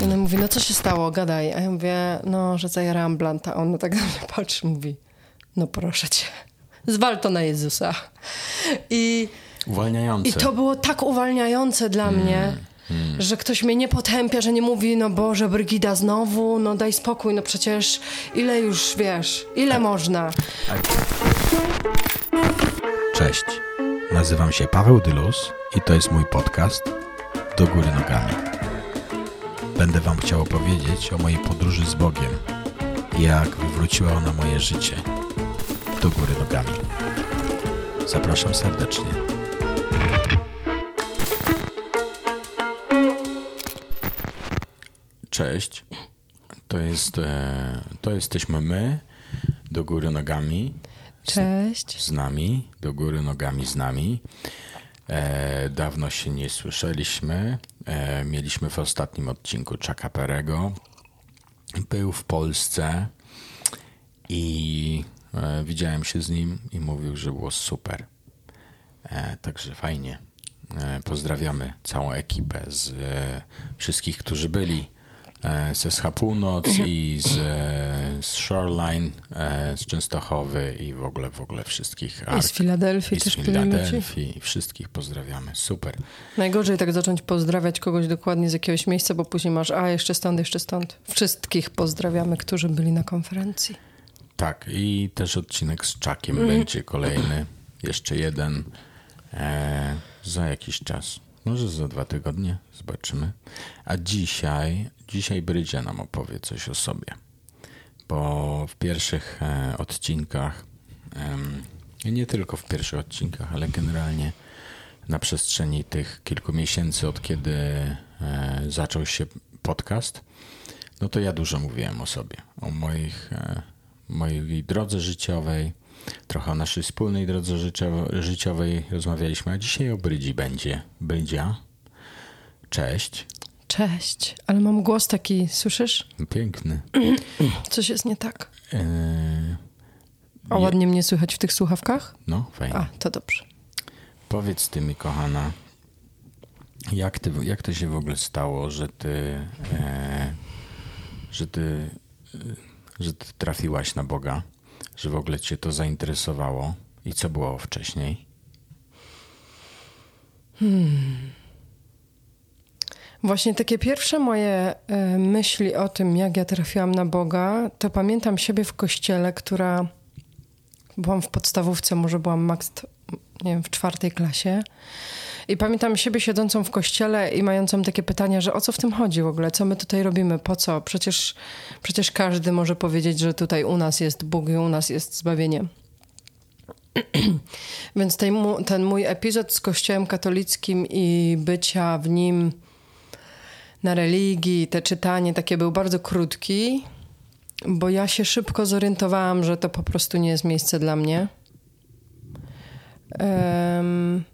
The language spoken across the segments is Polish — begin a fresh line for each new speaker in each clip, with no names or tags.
I ona mówi, no co się stało, gadaj. A ja mówię, no, że zajarałam blanta. A ona tak na mnie patrzy, mówi, no proszę cię, zwal to na Jezusa. I,
Uwalniające.
i to było tak uwalniające dla mnie, że ktoś mnie nie potępia, że nie mówi, no Boże, Brygida znowu, no daj spokój, no przecież ile już, wiesz, ile można.
Cześć. Nazywam się Paweł Dylus i to jest mój podcast Do Góry Nogami. Będę Wam chciał opowiedzieć o mojej podróży z Bogiem jak wywróciła ona moje życie do góry nogami. Zapraszam serdecznie. Cześć. To jest, e, to jesteśmy my, do góry nogami
Cześć.
z nami, do góry nogami z nami. E, dawno się nie słyszeliśmy. E, mieliśmy w ostatnim odcinku Chucka Perego. Był w Polsce i e, widziałem się z nim i mówił, że było super. E, także fajnie. Pozdrawiamy całą ekipę z wszystkich, którzy byli e, ze SH Północ i z, e, z Shoreline, e, z Częstochowy i w ogóle, w ogóle wszystkich.
I z Filadelfii
I z
też.
Filadelfii. Wszystkich pozdrawiamy. Super.
Najgorzej tak zacząć pozdrawiać kogoś dokładnie z jakiegoś miejsca, bo później masz, a jeszcze stąd, jeszcze stąd. Wszystkich pozdrawiamy, którzy byli na konferencji.
Tak, i też odcinek z Czakiem
Mhm.
będzie kolejny. Jeszcze jeden e, za jakiś czas. Może za dwa tygodnie. Zobaczymy. A dzisiaj, dzisiaj Brydzia nam opowie coś o sobie. Bo w pierwszych e, odcinkach, i nie tylko w pierwszych odcinkach, ale generalnie na przestrzeni tych kilku miesięcy, od kiedy e, zaczął się podcast, no to ja dużo mówiłem o sobie, o moich, e, mojej drodze życiowej, trochę o naszej wspólnej drodze życio- życiowej rozmawialiśmy, a dzisiaj o Brydzi będzie. Brydzia, cześć,
Cześć, ale mam głos taki, słyszysz?
piękny.
Coś jest nie tak.
E,
A ładnie mnie słychać w tych słuchawkach?
no, fajnie.
A, to dobrze.
Powiedz ty mi, kochana, jak, ty, jak to się w ogóle stało, że ty, e, że ty, e, że ty trafiłaś na Boga, że w ogóle cię to zainteresowało i co było wcześniej?
Właśnie takie pierwsze moje e, myśli o tym, jak ja trafiłam na Boga, to pamiętam siebie w kościele, która byłam w podstawówce, może byłam maks, nie wiem, w czwartej klasie. I pamiętam siebie siedzącą w kościele i mającą takie pytania, że o co w tym chodzi w ogóle? Co my tutaj robimy? Po co? Przecież, przecież każdy może powiedzieć, że tutaj u nas jest Bóg i u nas jest zbawienie. Więc mu- ten mój epizod z kościołem katolickim i bycia w nim na religii, te czytanie takie był bardzo krótki, bo ja się szybko zorientowałam, że to po prostu nie jest miejsce dla mnie. Em,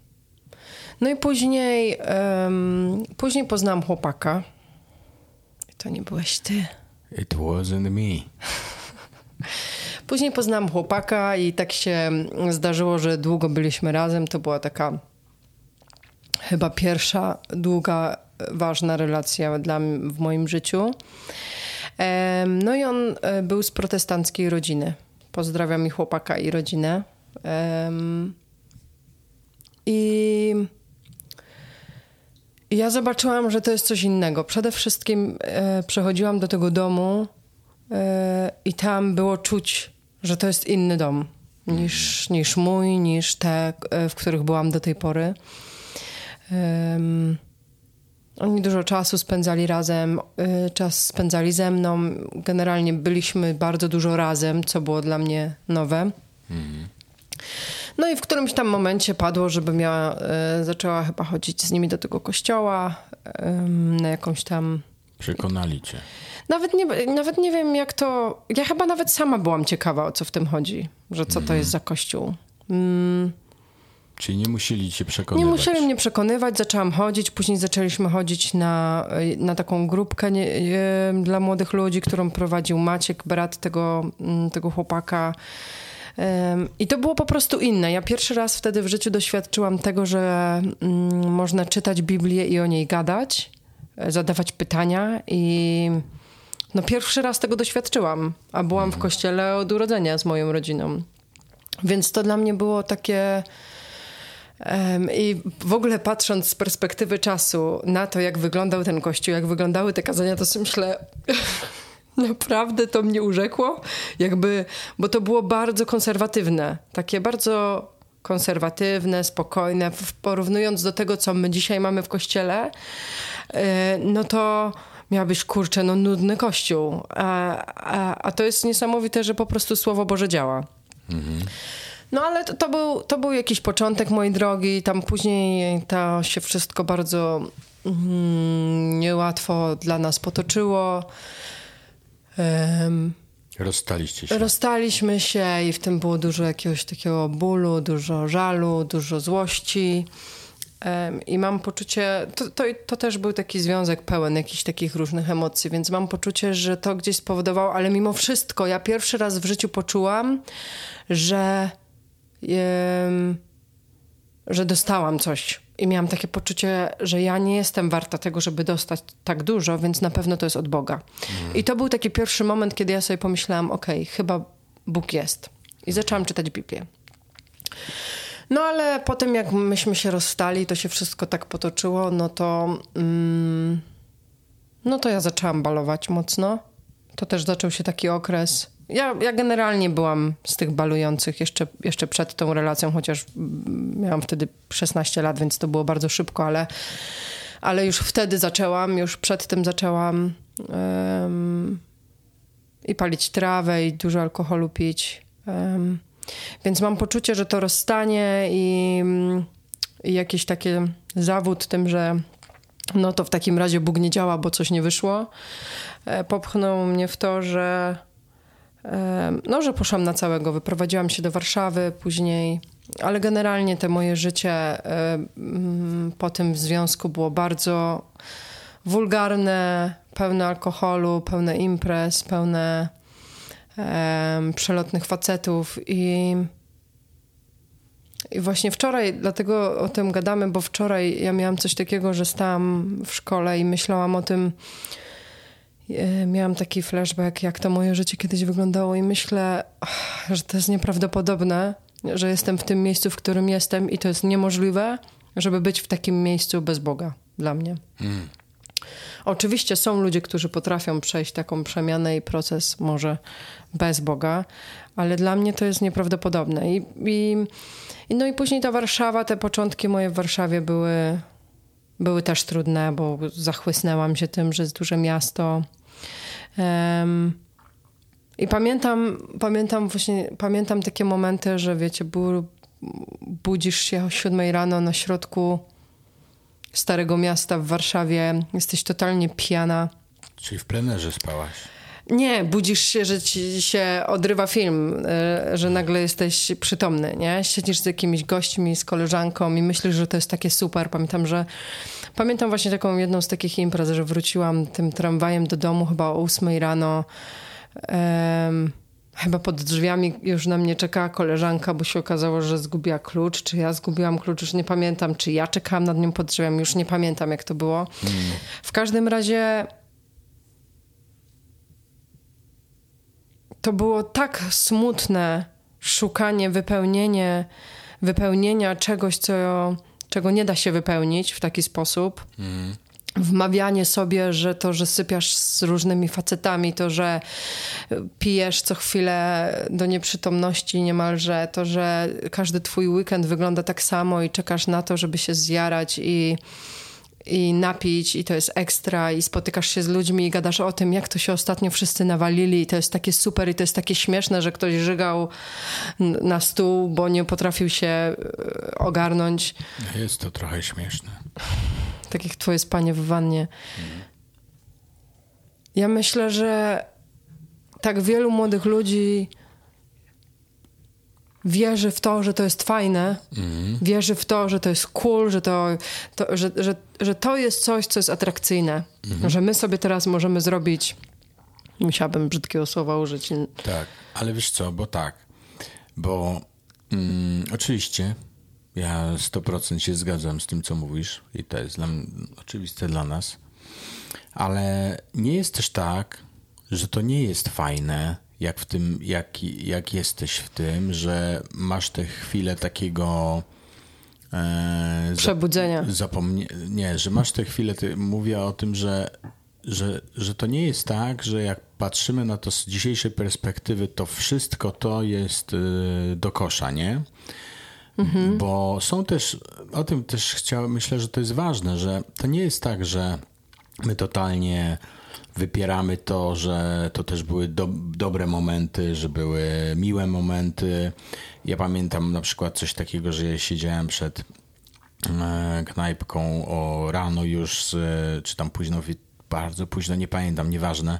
no i później, em, później poznałam chłopaka. To nie byłeś ty.
It wasn't me.
Później poznałam chłopaka i tak się zdarzyło, że długo byliśmy razem. To była taka chyba pierwsza długa, ważna relacja dla w moim życiu. No i on e, był z protestanckiej rodziny. Pozdrawiam i chłopaka i rodzinę. I ja zobaczyłam, że to jest coś innego. Przede wszystkim e, przechodziłam do tego domu e, i tam było czuć, że to jest inny dom niż, niż mój, niż te, e, w których byłam do tej pory. Oni dużo czasu spędzali razem, y, czas spędzali ze mną. Generalnie byliśmy bardzo dużo razem, co było dla mnie nowe. No i w którymś tam momencie padło, żebym ja y, zaczęła chyba chodzić z nimi do tego kościoła ym, na jakąś tam.
Przekonali cię.
Nawet nie, nawet nie wiem, jak to. Ja chyba nawet sama byłam ciekawa, o co w tym chodzi, że co to jest za kościół. Mm,
Czyli nie musieli cię
nie
przekonywać.
musieli mnie przekonywać, zaczęłam chodzić, później zaczęliśmy chodzić na, na taką grupkę nie, e, dla młodych ludzi, którą prowadził Maciek, brat tego, mm, tego chłopaka. I to było po prostu inne. Ja pierwszy raz wtedy w życiu doświadczyłam tego, że mm, można czytać Biblię i o niej gadać. zadawać pytania i no pierwszy raz tego doświadczyłam, a byłam w kościele od urodzenia z moją rodziną. Więc to dla mnie było takie. I w ogóle patrząc z perspektywy czasu na to, jak wyglądał ten kościół, jak wyglądały te kazania, to sobie myślę, naprawdę to mnie urzekło, jakby, bo to było bardzo konserwatywne, takie bardzo konserwatywne, spokojne, porównując do tego, co my dzisiaj mamy w kościele, e, no to miałabyś, kurczę, no nudny kościół. A, a, a to jest niesamowite, że po prostu Słowo Boże działa. Mhm. No ale to, to, był, to był jakiś początek mojej drogi. Tam później to się wszystko bardzo mm, niełatwo dla nas potoczyło.
Um, Rozstaliście się.
Rozstaliśmy się i w tym było dużo jakiegoś takiego bólu, dużo żalu, dużo złości. I mam poczucie, to, to, to, też był taki związek pełen jakichś takich różnych emocji, więc mam poczucie, że to gdzieś spowodowało, ale mimo wszystko, ja pierwszy raz w życiu poczułam, że, że dostałam coś. I miałam takie poczucie, że ja nie jestem warta tego, żeby dostać tak dużo, więc na pewno to jest od Boga. I to był taki pierwszy moment, kiedy ja sobie pomyślałam, okej, okay, chyba Bóg jest. I zaczęłam czytać Biblię. No ale potem jak myśmy się rozstali, to się wszystko tak potoczyło, no to... Mm, no to ja zaczęłam balować mocno. To też zaczął się taki okres. Ja, ja generalnie byłam z tych balujących jeszcze, jeszcze przed tą relacją, chociaż miałam wtedy 16 lat, więc to było bardzo szybko, ale, ale już wtedy zaczęłam, już przed tym zaczęłam um, i palić trawę, i dużo alkoholu pić. Um, więc mam poczucie, że to rozstanie i, i jakiś taki zawód tym, że no to w takim razie Bóg nie działa, bo coś nie wyszło, e, popchnął mnie w to, że no, że poszłam na całego. Wyprowadziłam się do Warszawy później, ale generalnie te moje życie mm, po tym związku było bardzo wulgarne, pełne alkoholu, pełne imprez, pełne przelotnych facetów i i właśnie wczoraj, dlatego o tym gadamy, bo wczoraj ja miałam coś takiego, że stałam w szkole i myślałam o tym, miałam taki flashback, jak to moje życie kiedyś wyglądało i myślę, że to jest nieprawdopodobne, że jestem w tym miejscu, w którym jestem i to jest niemożliwe, żeby być w takim miejscu bez Boga dla mnie. Mm. Oczywiście są ludzie, którzy potrafią przejść taką przemianę i proces może bez Boga, ale dla mnie to jest nieprawdopodobne. I, i, no i później ta Warszawa, te początki moje w Warszawie były, były też trudne, bo zachłysnęłam się tym, że jest duże miasto. Um, I pamiętam, pamiętam właśnie, pamiętam takie momenty, że wiecie, bu, budzisz się o siódmej rano na środku Starego Miasta w Warszawie, jesteś totalnie pijana.
Czyli w plenerze spałaś?
Nie, budzisz się, że ci się odrywa film, e, że nagle jesteś przytomny, nie? Siedzisz z jakimiś gośćmi, z koleżanką i myślisz, że to jest takie super. Pamiętam, że pamiętam właśnie taką jedną z takich imprez, że wróciłam tym tramwajem do domu chyba o ósmej rano. Um, Chyba pod drzwiami już na mnie czekała koleżanka, bo się okazało, że zgubiła klucz. Czy ja zgubiłam klucz, już nie pamiętam. Czy ja czekałam nad nią pod drzwiami, już nie pamiętam, jak to było. Mm. W każdym razie to było tak smutne szukanie, wypełnienie, wypełnienia czegoś, co, czego nie da się wypełnić w taki sposób. Mm wmawianie sobie, że to, że sypiasz z różnymi facetami, to, że pijesz co chwilę do nieprzytomności niemalże, to, że każdy twój weekend wygląda tak samo i czekasz na to, żeby się zjarać i i napić i to jest ekstra i spotykasz się z ludźmi i gadasz o tym, jak to się ostatnio wszyscy nawalili i to jest takie super i to jest takie śmieszne, że ktoś żygał na stół, bo nie potrafił się e, ogarnąć.
Jest to trochę śmieszne.
Tak jak twoje spanie w wannie. Ja myślę, że tak wielu młodych ludzi wierzy w to, że to jest fajne, wierzy w to, że to jest cool, że to, to że, że, że to jest coś, co jest atrakcyjne. Że my sobie teraz możemy zrobić. Musiałabym brzydkiego słowa użyć.
Tak, ale wiesz co, bo tak. Bo mm, oczywiście ja 100% się zgadzam z tym, co mówisz, i to jest dla oczywiste dla nas. Ale nie jest też tak, że to nie jest fajne, jak w tym, jak, jak jesteś w tym, że masz te chwile takiego
e, przebudzenia.
Zapomnie, nie, że masz te chwile, ty, mówię o tym, że, że, że to nie jest tak, że jak patrzymy na to z dzisiejszej perspektywy, to wszystko to jest y, do kosza, nie? Mhm. Bo są też, o tym też chciałem, myślę, że to jest ważne, że to nie jest tak, że my totalnie wypieramy to, że to też były do, dobre momenty, że były miłe momenty. Ja pamiętam na przykład coś takiego, że ja siedziałem przed e, knajpką o rano już, czy tam późno, bardzo późno, nie pamiętam, nieważne,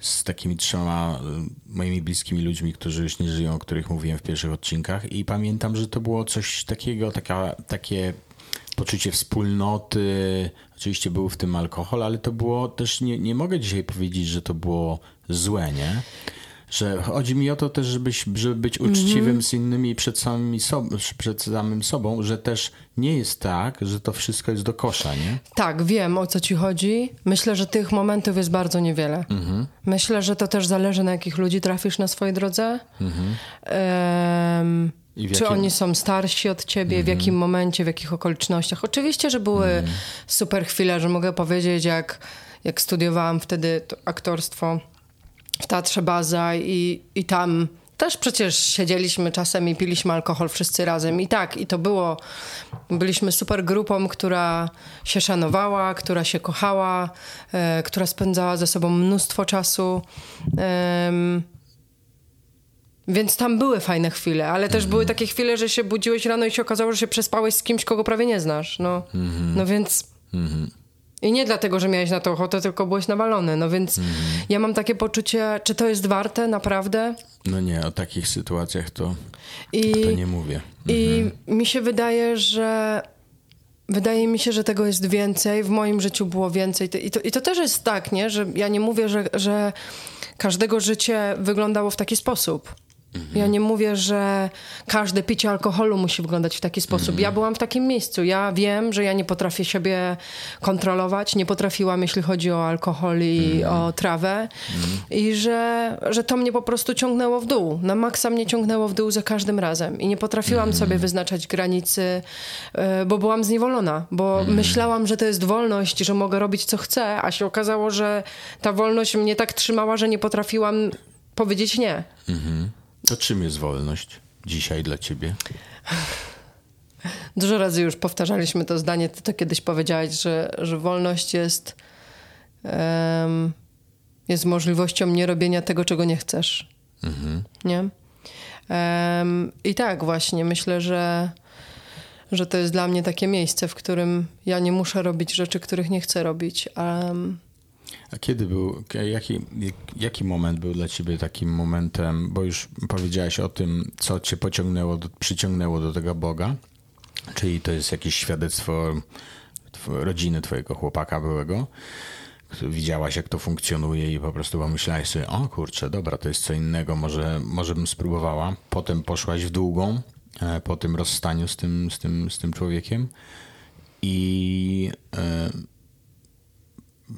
z takimi trzema e, moimi bliskimi ludźmi, którzy już nie żyją, o których mówiłem w pierwszych odcinkach i pamiętam, że to było coś takiego, taka, takie poczucie wspólnoty. Oczywiście był w tym alkohol, ale to było też, nie, nie mogę dzisiaj powiedzieć, że to było złe, nie? Że chodzi mi o to też, żebyś, żeby być uczciwym mm -hmm. z innymi przed, samymi przed samym sobą, że też nie jest tak, że to wszystko jest do kosza, nie?
Tak, wiem o co ci chodzi. Myślę, że tych momentów jest bardzo niewiele. Mm -hmm. Myślę, że to też zależy na jakich ludzi trafisz na swojej drodze. Mm um, Jakim... Czy oni są starsi od ciebie, mm. w jakim momencie, w jakich okolicznościach. Oczywiście, że były mm. super chwile, że mogę powiedzieć, jak, jak studiowałam wtedy aktorstwo w Teatrze Baza i, i tam też przecież siedzieliśmy czasem i piliśmy alkohol wszyscy razem. I tak, i to było. Byliśmy super grupą, która się szanowała, która się kochała, e, która spędzała ze sobą mnóstwo czasu. E, więc tam były fajne chwile, ale też były takie chwile, że się budziłeś rano i się okazało, że się przespałeś z kimś, kogo prawie nie znasz. No, no więc... I nie dlatego, że miałeś na to ochotę, tylko byłeś nawalony. No więc ja mam takie poczucie, czy to jest warte naprawdę?
No nie, o takich sytuacjach to, I, to nie mówię.
I mi się wydaje, że Wydaje mi się, że tego jest więcej. W moim życiu było więcej. I to, i to też jest tak, nie? że ja nie mówię, że, że każdego życie wyglądało w taki sposób. Ja nie mówię, że każde picie alkoholu musi wyglądać w taki sposób. Ja byłam w takim miejscu. Ja wiem, że ja nie potrafię siebie kontrolować. Nie potrafiłam, jeśli chodzi o alkohol i o trawę. I że, że to mnie po prostu ciągnęło w dół. Na maksa mnie ciągnęło w dół za każdym razem. I nie potrafiłam sobie wyznaczać granicy, e, bo byłam zniewolona. Bo myślałam, że to jest wolność, że mogę robić co chcę, a się okazało, że ta wolność mnie tak trzymała, że nie potrafiłam powiedzieć nie. Mhm.
To czym jest wolność dzisiaj dla ciebie?
Dużo razy już powtarzaliśmy to zdanie. Ty to kiedyś powiedziałeś, że, że wolność jest, um, jest możliwością nie robienia tego, czego nie chcesz. Mhm. Nie? Um, I tak właśnie myślę, że, że to jest dla mnie takie miejsce, w którym ja nie muszę robić rzeczy, których nie chcę robić. Um,
a kiedy był, jaki, jaki moment był dla ciebie takim momentem, bo już powiedziałeś o tym, co cię pociągnęło, przyciągnęło do tego Boga, czyli to jest jakieś świadectwo rodziny twojego chłopaka byłego, widziałaś jak to funkcjonuje i po prostu pomyślałaś sobie, o kurczę, dobra, to jest co innego, może, może bym spróbowała. Potem poszłaś w długą e, po tym rozstaniu z tym, z tym, z tym człowiekiem i... Y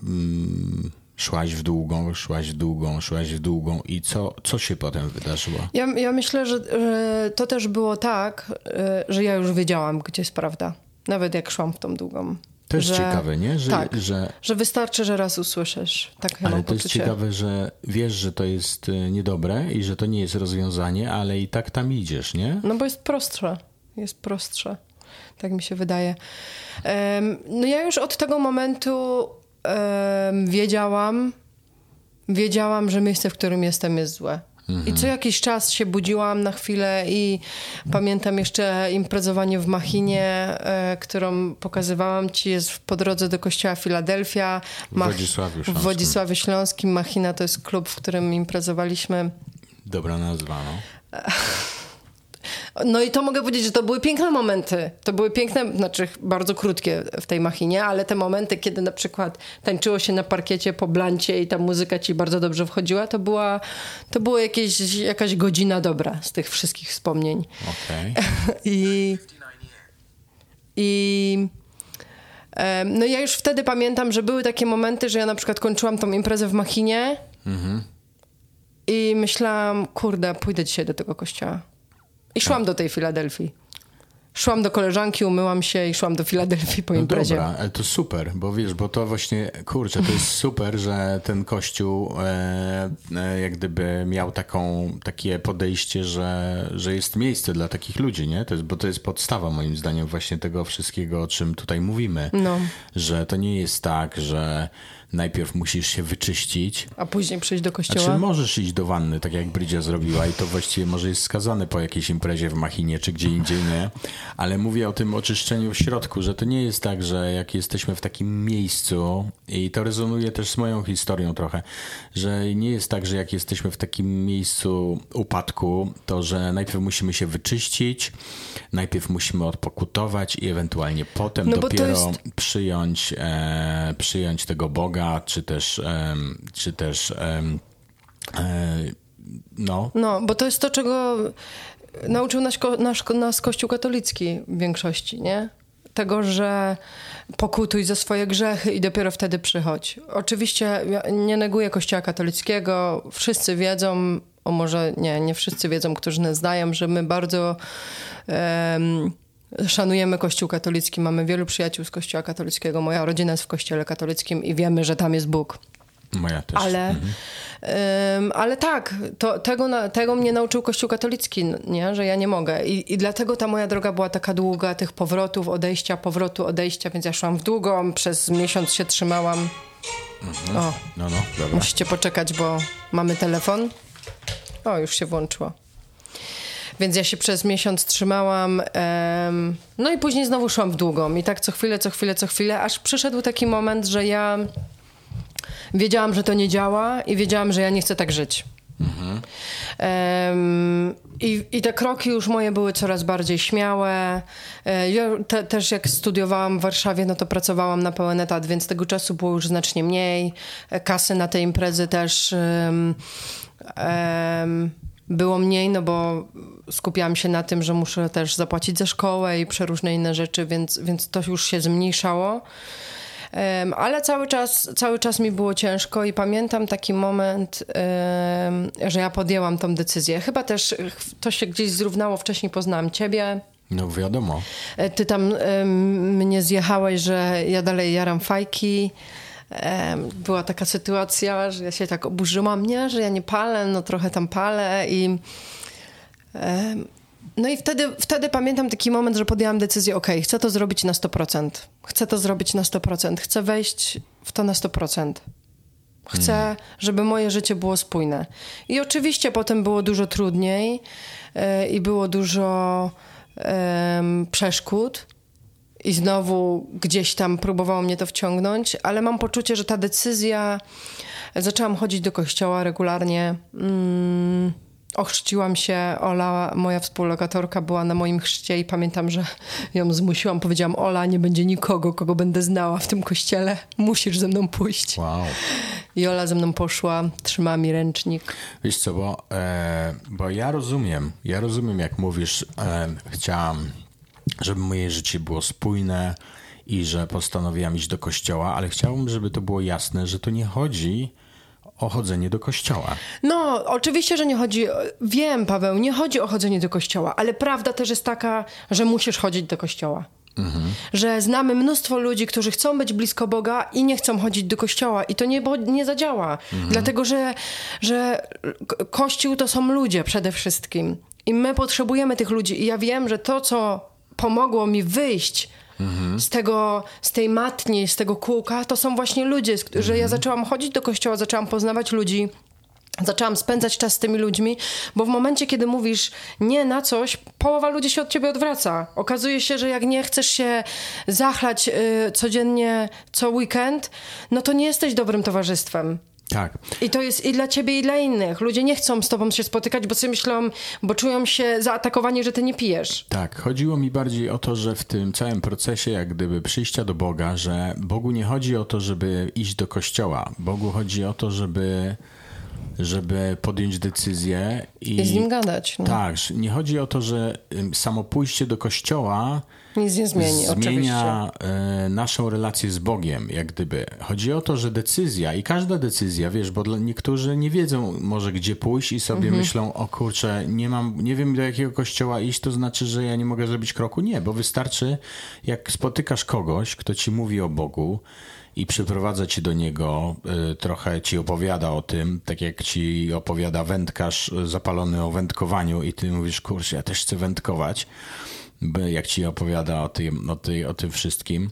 mm, szłaś w długą, szłaś w długą, szłaś w długą i co, co się potem wydarzyło?
Ja, ja myślę, że, że to też było tak, e, że ja już wiedziałam, gdzie jest prawda. Nawet jak szłam w tą długą.
To jest że, ciekawe, nie?
Że, tak, że, że wystarczy, że raz usłyszysz. Tak
ale to jest ciekawe, że wiesz, że to jest e, niedobre i że to nie jest rozwiązanie, ale i tak tam idziesz, nie?
No bo jest prostsze. Jest prostsze. Tak mi się wydaje. No ja już od tego momentu wiedziałam, wiedziałam, że miejsce, w którym jestem, jest złe. I co jakiś czas się budziłam na chwilę i pamiętam jeszcze imprezowanie w Machinie, e, którą pokazywałam ci, jest po drodze do kościoła Filadelfia.
Mach- w Wodzisławiu Śląskim.
W Wodzisławiu Śląskim. Machina to jest klub, w którym imprezowaliśmy.
Dobra nazwa, no.
No i to mogę powiedzieć, że to były piękne momenty. To były piękne, znaczy bardzo krótkie w tej machinie, ale te momenty, kiedy na przykład tańczyło się na parkiecie po blancie i ta muzyka ci bardzo dobrze wchodziła, to była, to było jakieś, jakaś godzina dobra z tych wszystkich wspomnień.
Okay.
I, i No ja już wtedy pamiętam, że były takie momenty, że ja na przykład kończyłam tą imprezę w Machinie mhm. i myślałam, kurde, pójdę dzisiaj do tego kościoła. I szłam do tej Filadelfii. Szłam do koleżanki, umyłam się i szłam do Filadelfii po no imprezie.
Dobra, ale to super, bo wiesz, bo to właśnie, kurczę, to jest super, że ten kościół e, e, jak gdyby miał taką, takie podejście, że, że jest miejsce dla takich ludzi, nie? To jest, bo to jest podstawa moim zdaniem właśnie tego wszystkiego, o czym tutaj mówimy. No. Że to nie jest tak, że najpierw musisz się wyczyścić.
A później przyjść do kościoła?
Znaczy możesz iść do wanny, tak jak Brydzia zrobiła i to właściwie może jest skazane po jakiejś imprezie w Machinie czy gdzie indziej, nie? Ale mówię o tym oczyszczeniu w środku, że to nie jest tak, że jak jesteśmy w takim miejscu i to rezonuje też z moją historią trochę, że nie jest tak, że jak jesteśmy w takim miejscu upadku, to że najpierw musimy się wyczyścić, najpierw musimy odpokutować i ewentualnie potem no dopiero jest... przyjąć, e, przyjąć tego Boga Czy też, czy też e, no.
No, bo to jest to, czego nauczył nas, nasz, nas Kościół katolicki w większości, nie? Tego, że pokutuj za swoje grzechy i dopiero wtedy przychodź. Oczywiście nie neguję Kościoła katolickiego. Wszyscy wiedzą, o może nie, nie wszyscy wiedzą, którzy nas znają, że my bardzo um, Szanujemy Kościół katolicki, mamy wielu przyjaciół z Kościoła katolickiego. Moja rodzina jest w Kościele katolickim i wiemy, że tam jest Bóg.
Moja też.
Ale, mhm. um, ale tak, to, tego, tego mnie nauczył Kościół katolicki, nie? że ja nie mogę. I, I dlatego ta moja droga była taka długa, tych powrotów, odejścia, powrotu, odejścia, więc ja szłam w długą, przez miesiąc się trzymałam.
Mhm. O, no, no, dobra.
musicie poczekać, bo mamy telefon. O, już się włączyło. Więc ja się przez miesiąc trzymałam. Um, no i później znowu szłam w długą. I tak co chwilę, co chwilę, co chwilę, aż przyszedł taki moment, że ja wiedziałam, że to nie działa i wiedziałam, że ja nie chcę tak żyć. Mhm. Um, i, I te kroki już moje były coraz bardziej śmiałe. E, ja te, też jak studiowałam w Warszawie, no to pracowałam na pełen etat, więc tego czasu było już znacznie mniej. E, kasy na te imprezy też um, um, było mniej, no bo skupiałam się na tym, że muszę też zapłacić za szkołę i przeróżne inne rzeczy, więc, więc to już się zmniejszało. Um, ale cały czas, cały czas mi było ciężko i pamiętam taki moment, um, że ja podjęłam tą decyzję. Chyba też to się gdzieś zrównało, wcześniej poznałam ciebie.
No wiadomo.
E, ty tam um, mnie zjechałeś, że ja dalej jaram fajki była taka sytuacja, że ja się tak oburzyłam, nie, że ja nie palę, no trochę tam palę i no i wtedy, wtedy pamiętam taki moment, że podjęłam decyzję, ok, chcę to zrobić na 100%. Chcę to zrobić na 100%. Chcę wejść w to na 100%. Chcę, mm. żeby moje życie było spójne. I oczywiście potem było dużo trudniej yy, i było dużo yy, przeszkód, i znowu gdzieś tam próbowało mnie to wciągnąć, ale mam poczucie, że ta decyzja. Zaczęłam chodzić do kościoła regularnie. Mm, ochrzciłam się. Ola, moja współlokatorka, była na moim chrzcie i pamiętam, że ją zmusiłam. Powiedziałam: Ola, nie będzie nikogo, kogo będę znała w tym kościele. Musisz ze mną pójść.
Wow.
I Ola ze mną poszła, trzymała mi ręcznik.
Wiesz co, bo, e, bo ja rozumiem, ja rozumiem, jak mówisz, e, chciałam żeby moje życie było spójne i że postanowiłam iść do kościoła, ale chciałbym, żeby to było jasne, że to nie chodzi o chodzenie do kościoła.
No, oczywiście, że nie chodzi. Wiem, Paweł, nie chodzi o chodzenie do kościoła, ale prawda też jest taka, że musisz chodzić do kościoła. Mhm. Że znamy mnóstwo ludzi, którzy chcą być blisko Boga i nie chcą chodzić do kościoła, i to nie, nie zadziała. Mhm. Dlatego, że, że Kościół to są ludzie przede wszystkim. I my potrzebujemy tych ludzi. I ja wiem, że to, co pomogło mi wyjść mhm. z tego, z tej matni, z tego kółka, to są właśnie ludzie, mhm. że ja mhm. zaczęłam chodzić do kościoła, zaczęłam poznawać ludzi, Zaczęłam spędzać czas z tymi ludźmi, bo w momencie, kiedy mówisz nie na coś, połowa ludzi się od ciebie odwraca. Okazuje się, że jak nie chcesz się zachlać y, codziennie, co weekend, no to nie jesteś dobrym towarzystwem.
Tak.
I to jest i dla ciebie, i dla innych. Ludzie nie chcą z tobą się spotykać, bo sobie myślą, bo czują się zaatakowani, że ty nie pijesz.
Tak. Chodziło mi bardziej o to, że w tym całym procesie, jak gdyby przyjścia do Boga, że Bogu nie chodzi o to, żeby iść do kościoła. Bogu chodzi o to, żeby żeby podjąć decyzję i,
I z nim gadać. No.
Tak, nie chodzi o to, że samo pójście do kościoła
Nic nie zmieni, oczywiście.
zmienia e, naszą relację z Bogiem, jak gdyby. Chodzi o to, że decyzja i każda decyzja, wiesz, bo dla niektórzy nie wiedzą może gdzie pójść i sobie
Mhm.
myślą, o kurczę, nie mam, nie wiem do jakiego kościoła iść, to znaczy, że ja nie mogę zrobić kroku. Nie, bo wystarczy, jak spotykasz kogoś, kto ci mówi o Bogu i przyprowadza cię do niego, y, trochę ci opowiada o tym, tak jak ci opowiada wędkarz y, zapalony o wędkowaniu i ty mówisz, kurczę, ja też chcę wędkować jak ci opowiada o tym, o, tej, o tym wszystkim,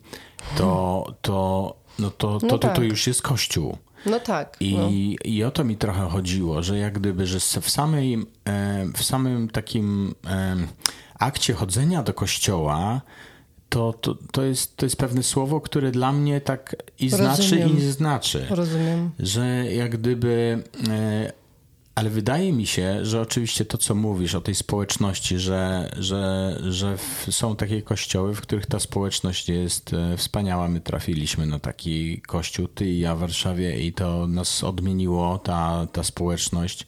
to, to, no to, to,
No
to, to
tak.
już jest kościół.
No tak.
I,
no.
I o to mi trochę chodziło, że jak gdyby, że w samej, e, w samym takim e, akcie chodzenia do kościoła, to, to, to, jest, to jest pewne słowo, które dla mnie tak i znaczy,
Rozumiem.
i nie znaczy
Rozumiem.
że jak gdyby. e, Ale wydaje mi się, że oczywiście to, co mówisz o tej społeczności, że, że, że są takie kościoły, w których ta społeczność jest e, wspaniała. My trafiliśmy na taki kościół, ty i ja w Warszawie, i to nas odmieniło, ta, ta społeczność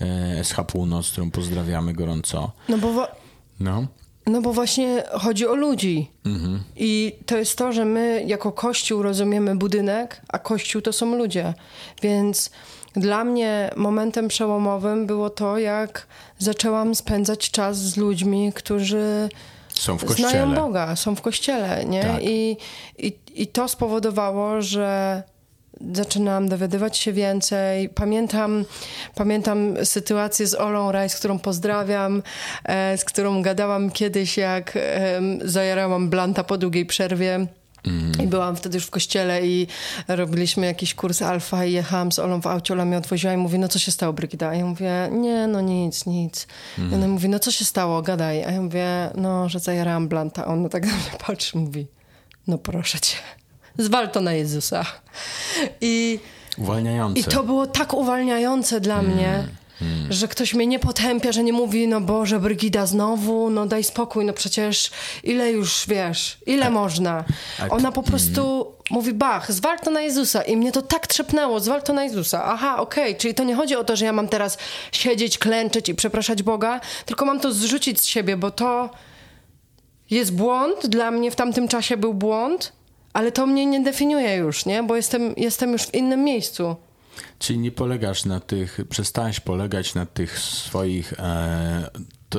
e, SH Północ, którą pozdrawiamy gorąco.
No bo, wa-
No.
No bo właśnie chodzi o ludzi. I to jest to, że my jako kościół rozumiemy budynek, a kościół to są ludzie. Więc dla mnie momentem przełomowym było to, jak zaczęłam spędzać czas z ludźmi, którzy
Są w kościele.
znają Boga, są w kościele, nie?
Tak.
I, i, I to spowodowało, że zaczynałam dowiadywać się więcej. Pamiętam, pamiętam sytuację z Olą Raj, z którą pozdrawiam, e, z którą gadałam kiedyś, jak zajarałam blanta po długiej przerwie. I byłam wtedy już w kościele i robiliśmy jakiś kurs alfa i jechałam z Olą w aucie, Ola mnie odwoziła i mówi, no co się stało Brygida? A ja mówię, nie, no nic, nic. I ona mówi, no co się stało, gadaj. A ja mówię, no, że zajarałam blanta. A ona tak na mnie patrzy, mówi, no proszę cię, zwal to na Jezusa. I,
Uwalniające.
i to było tak uwalniające dla mnie, że ktoś mnie nie potępia, że nie mówi, no Boże, Brygida znowu, no daj spokój, no przecież ile już, wiesz, ile można.
a
Ona po prostu mówi, bach, zwal to na Jezusa. I mnie to tak trzepnęło, zwal to na Jezusa. Aha, okej, czyli to nie chodzi o to, że ja mam teraz siedzieć, klęczeć i przepraszać Boga, tylko mam to zrzucić z siebie, bo to jest błąd, dla mnie w tamtym czasie był błąd, ale to mnie nie definiuje już, nie? Bo jestem, jestem już w innym miejscu.
Czyli nie polegasz na tych, przestałeś polegać na tych swoich, e, to,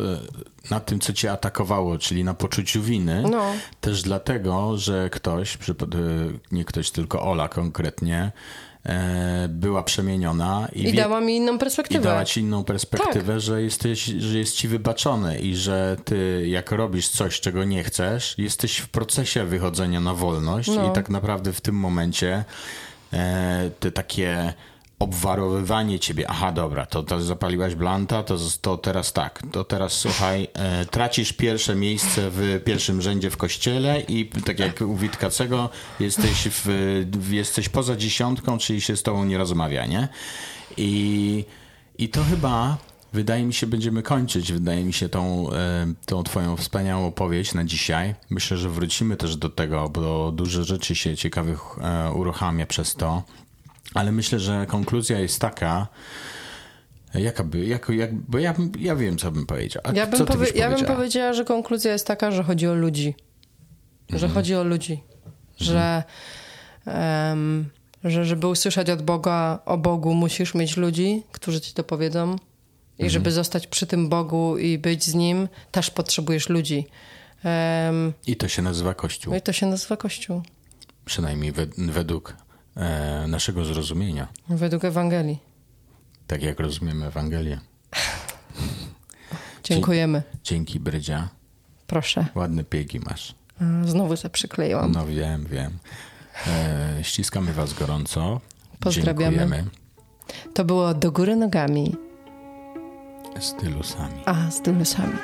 na tym, co cię atakowało, czyli na poczuciu winy.
No.
Też dlatego, że ktoś, e, nie ktoś, tylko Ola konkretnie, była przemieniona i,
I
wie-
dała mi inną
i
perspektywę.
dała ci inną perspektywę,
Tak.
że, jesteś, że jest ci wybaczone i że ty, jak robisz coś, czego nie chcesz, jesteś w procesie wychodzenia na wolność
No.
i tak naprawdę w tym momencie e, te takie obwarowywanie ciebie, aha dobra, to, to zapaliłaś blanta, to, to teraz tak, to teraz słuchaj, e, tracisz pierwsze miejsce w pierwszym rzędzie w kościele i tak jak u Witkacego jesteś, w, jesteś poza dziesiątką, czyli się z tobą nie rozmawia, nie? I, i to chyba wydaje mi się, będziemy kończyć. Wydaje mi się tą, e, tą twoją wspaniałą opowieść na dzisiaj. Myślę, że wrócimy też do tego, bo dużo rzeczy się ciekawych e, uruchamia przez to. Ale myślę, że konkluzja jest taka, jaka by, jako, jak, bo ja, ja wiem, co bym powiedział. A
Ja
co
bym,
ty
powie- ja bym
powiedziała?
że konkluzja jest taka, że chodzi o ludzi. Że
Mhm.
chodzi o ludzi. Że, em, że żeby usłyszeć od Boga o Bogu, musisz mieć ludzi, którzy ci to powiedzą. I
Mhm.
żeby zostać przy tym Bogu i być z Nim, też potrzebujesz ludzi. Em,
I to się nazywa Kościół.
no i to się nazywa Kościół.
Przynajmniej wed, według e, naszego zrozumienia.
Według Ewangelii.
Tak jak rozumiemy Ewangelię.
Dziękujemy.
Dzięki, Brydzia.
Proszę.
Ładne piegi masz.
Znowu se przykleiłam.
No wiem, wiem. E, ściskamy was gorąco.
Pozdrawiamy.
Dziękujemy.
To było do góry nogami,
Z tylusami.
a z tylusami.